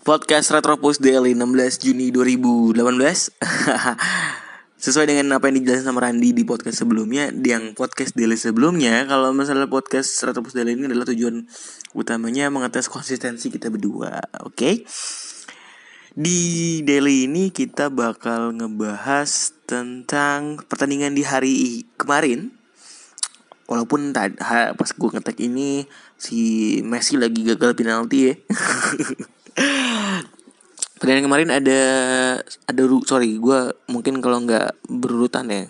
Podcast Retropus Daily 16 Juni 2018 Sesuai dengan apa yang dijelasin sama Randi di podcast sebelumnya Yang podcast daily sebelumnya Kalau masalah podcast Retropus Daily ini adalah tujuan utamanya Mengetes konsistensi kita berdua Oke okay? Di daily ini kita bakal ngebahas tentang pertandingan di hari kemarin Walaupun pas gue ngetek ini si Messi lagi gagal penalti ya. Pertandingan kemarin ada ada sorry gue mungkin kalau nggak berurutan ya.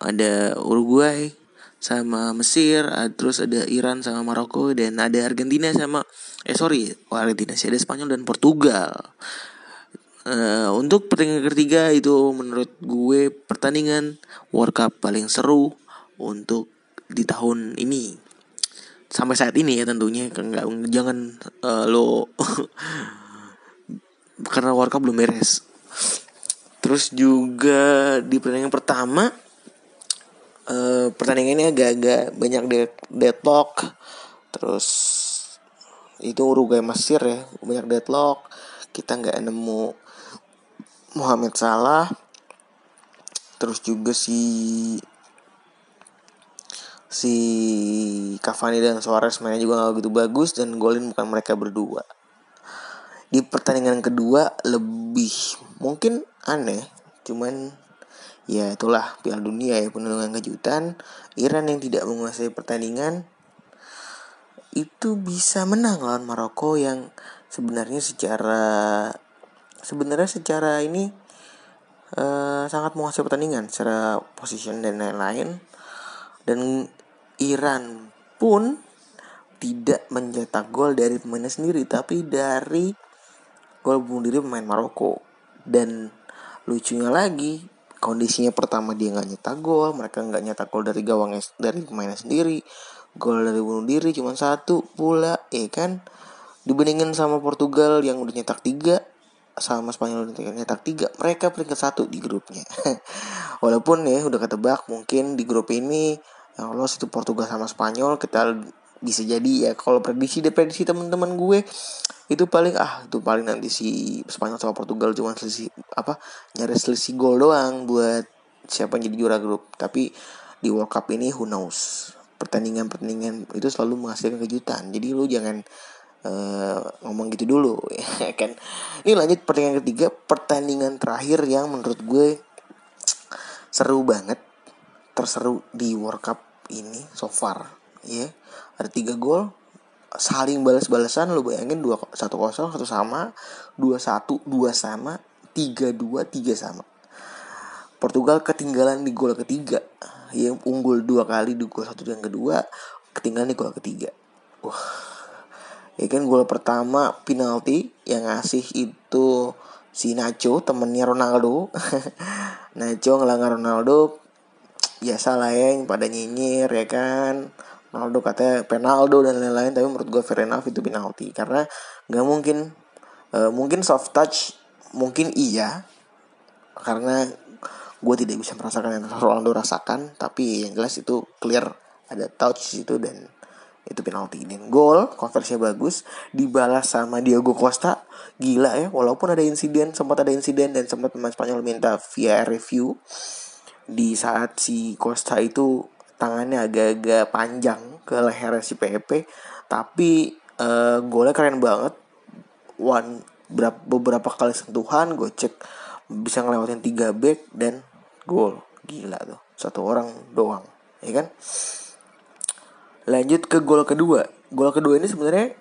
Ada Uruguay sama Mesir terus ada Iran sama Maroko dan ada Argentina sama eh sorry oh, Argentina sih ada Spanyol dan Portugal. Uh, untuk pertandingan ketiga itu menurut gue pertandingan World Cup paling seru untuk di tahun ini sampai saat ini ya tentunya. Nggak jangan uh, lo karena World belum beres. Terus juga di pertandingan pertama uh, pertandingannya agak-agak banyak dead deadlock. Terus itu Uruguay Mesir ya banyak deadlock. Kita nggak nemu Muhammad Salah. Terus juga si si Cavani dan Suarez mainnya juga gak begitu bagus dan golin bukan mereka berdua. Di pertandingan kedua lebih mungkin aneh, cuman ya itulah Piala Dunia ya penuh dengan kejutan. Iran yang tidak menguasai pertandingan itu bisa menang lawan Maroko yang sebenarnya secara sebenarnya secara ini uh, sangat menguasai pertandingan secara position dan lain-lain dan Iran pun tidak mencetak gol dari pemainnya sendiri tapi dari gol bunuh diri pemain Maroko. Dan lucunya lagi kondisinya pertama dia nggak nyetak gol mereka nggak nyetak gol dari gawang dari pemainnya sendiri. Gol dari bunuh diri cuma satu pula ya kan? Dibandingkan sama Portugal yang udah nyetak tiga sama Spanyol udah nyetak tiga mereka peringkat satu di grupnya. Walaupun ya udah ketebak mungkin di grup ini yang lolos itu Portugal sama Spanyol kita bisa jadi ya. Kalau prediksi deh prediksi teman-teman gue itu paling ah itu paling nanti si Spanyol sama Portugal cuma selisih apa nyari selisih gol doang buat siapa yang jadi juara grup. Tapi di World Cup ini who knows? Pertandingan-pertandingan itu selalu menghasilkan kejutan. Jadi lu jangan uh, ngomong gitu dulu ya kan? Ini lanjut pertandingan ketiga pertandingan terakhir yang menurut gue seru banget terseru di World Cup ini so far ya ada tiga gol saling balas-balasan lu bayangin dua satu kosong satu sama dua satu dua sama tiga dua tiga sama. Portugal ketinggalan di gol ketiga yang unggul dua kali di gol satu dan kedua ketinggalan di gol ketiga. Wah ya kan gol pertama penalti yang ngasih itu si Nacho temennya Ronaldo. Nacho ngelanggar Ronaldo biasa lah ya yang pada nyinyir ya kan. Ronaldo katanya penaldo dan lain-lain tapi menurut gue fair enough itu penalti. Karena nggak mungkin uh, mungkin soft touch mungkin iya. Karena gue tidak bisa merasakan yang Ronaldo rasakan tapi yang jelas itu clear ada touch itu dan itu penalti. Dan gol konversinya bagus dibalas sama Diego Costa. Gila ya walaupun ada insiden sempat ada insiden dan sempat pemain Spanyol minta via review di saat si Costa itu tangannya agak-agak panjang ke leher si PP tapi uh, golnya keren banget. One berapa, beberapa kali sentuhan gue cek bisa ngelewatin tiga back dan gol. Gila tuh satu orang doang ya kan? Lanjut ke gol kedua. Gol kedua ini sebenarnya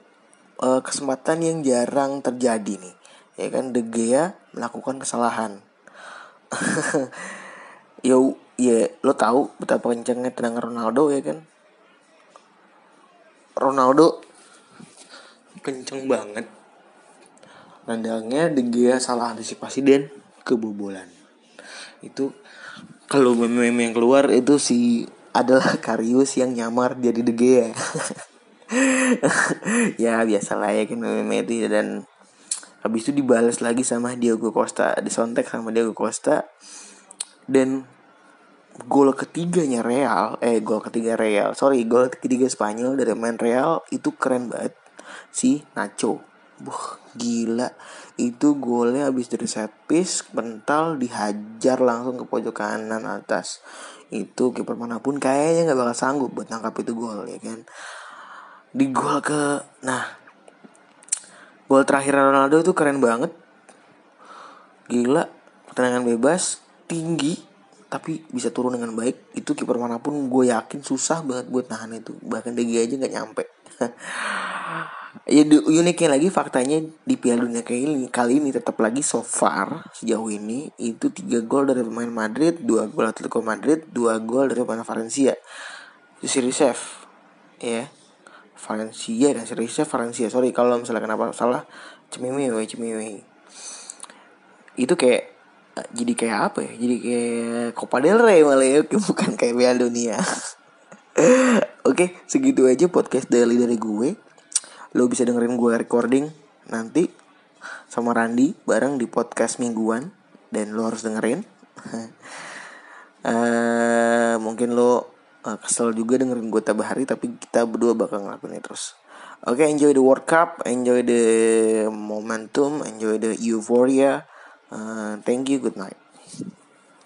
uh, kesempatan yang jarang terjadi nih ya kan? De Gea melakukan kesalahan ya ya lo tahu betapa kencangnya tendangan Ronaldo ya kan? Ronaldo kenceng banget. Nandangnya Gea salah antisipasi dan kebobolan. Itu kalau meme yang keluar itu si adalah Karius yang nyamar jadi De Gea. Ya biasa lah ya kan meme itu dan habis itu dibalas lagi sama Diego Costa disontek sama Diego Costa dan gol ketiganya Real eh gol ketiga Real sorry gol ketiga Spanyol dari main Real itu keren banget si Nacho Buh, gila. Itu golnya habis dari set piece, mental dihajar langsung ke pojok kanan atas. Itu kiper mana pun kayaknya nggak bakal sanggup buat nangkap itu gol ya kan. Di gol ke nah gol terakhir Ronaldo itu keren banget. Gila, pertandingan bebas, tinggi, tapi bisa turun dengan baik itu kiper mana pun gue yakin susah banget buat nahan itu. Bahkan DG aja nggak nyampe. Ya uniknya lagi faktanya di Piala Dunia kali ini kali ini tetap lagi so far sejauh ini itu tiga gol dari pemain Madrid dua gol Atletico Madrid dua gol dari pemain Valencia. Itu seri save ya. Valencia dan seri save Valencia. Sorry kalau misalnya kenapa salah cemimewe cemimewe itu kayak jadi kayak apa ya jadi kayak Copa del Rey malah ya bukan kayak Piala Dunia Oke, segitu aja podcast daily dari gue. Lo bisa dengerin gue recording nanti sama Randi bareng di podcast mingguan dan lo harus dengerin. uh, mungkin lo uh, kesel juga dengerin gue tabah hari tapi kita berdua bakal ngelakuin terus. Oke, okay, enjoy the World Cup, enjoy the momentum, enjoy the euphoria. Uh, thank you, good night.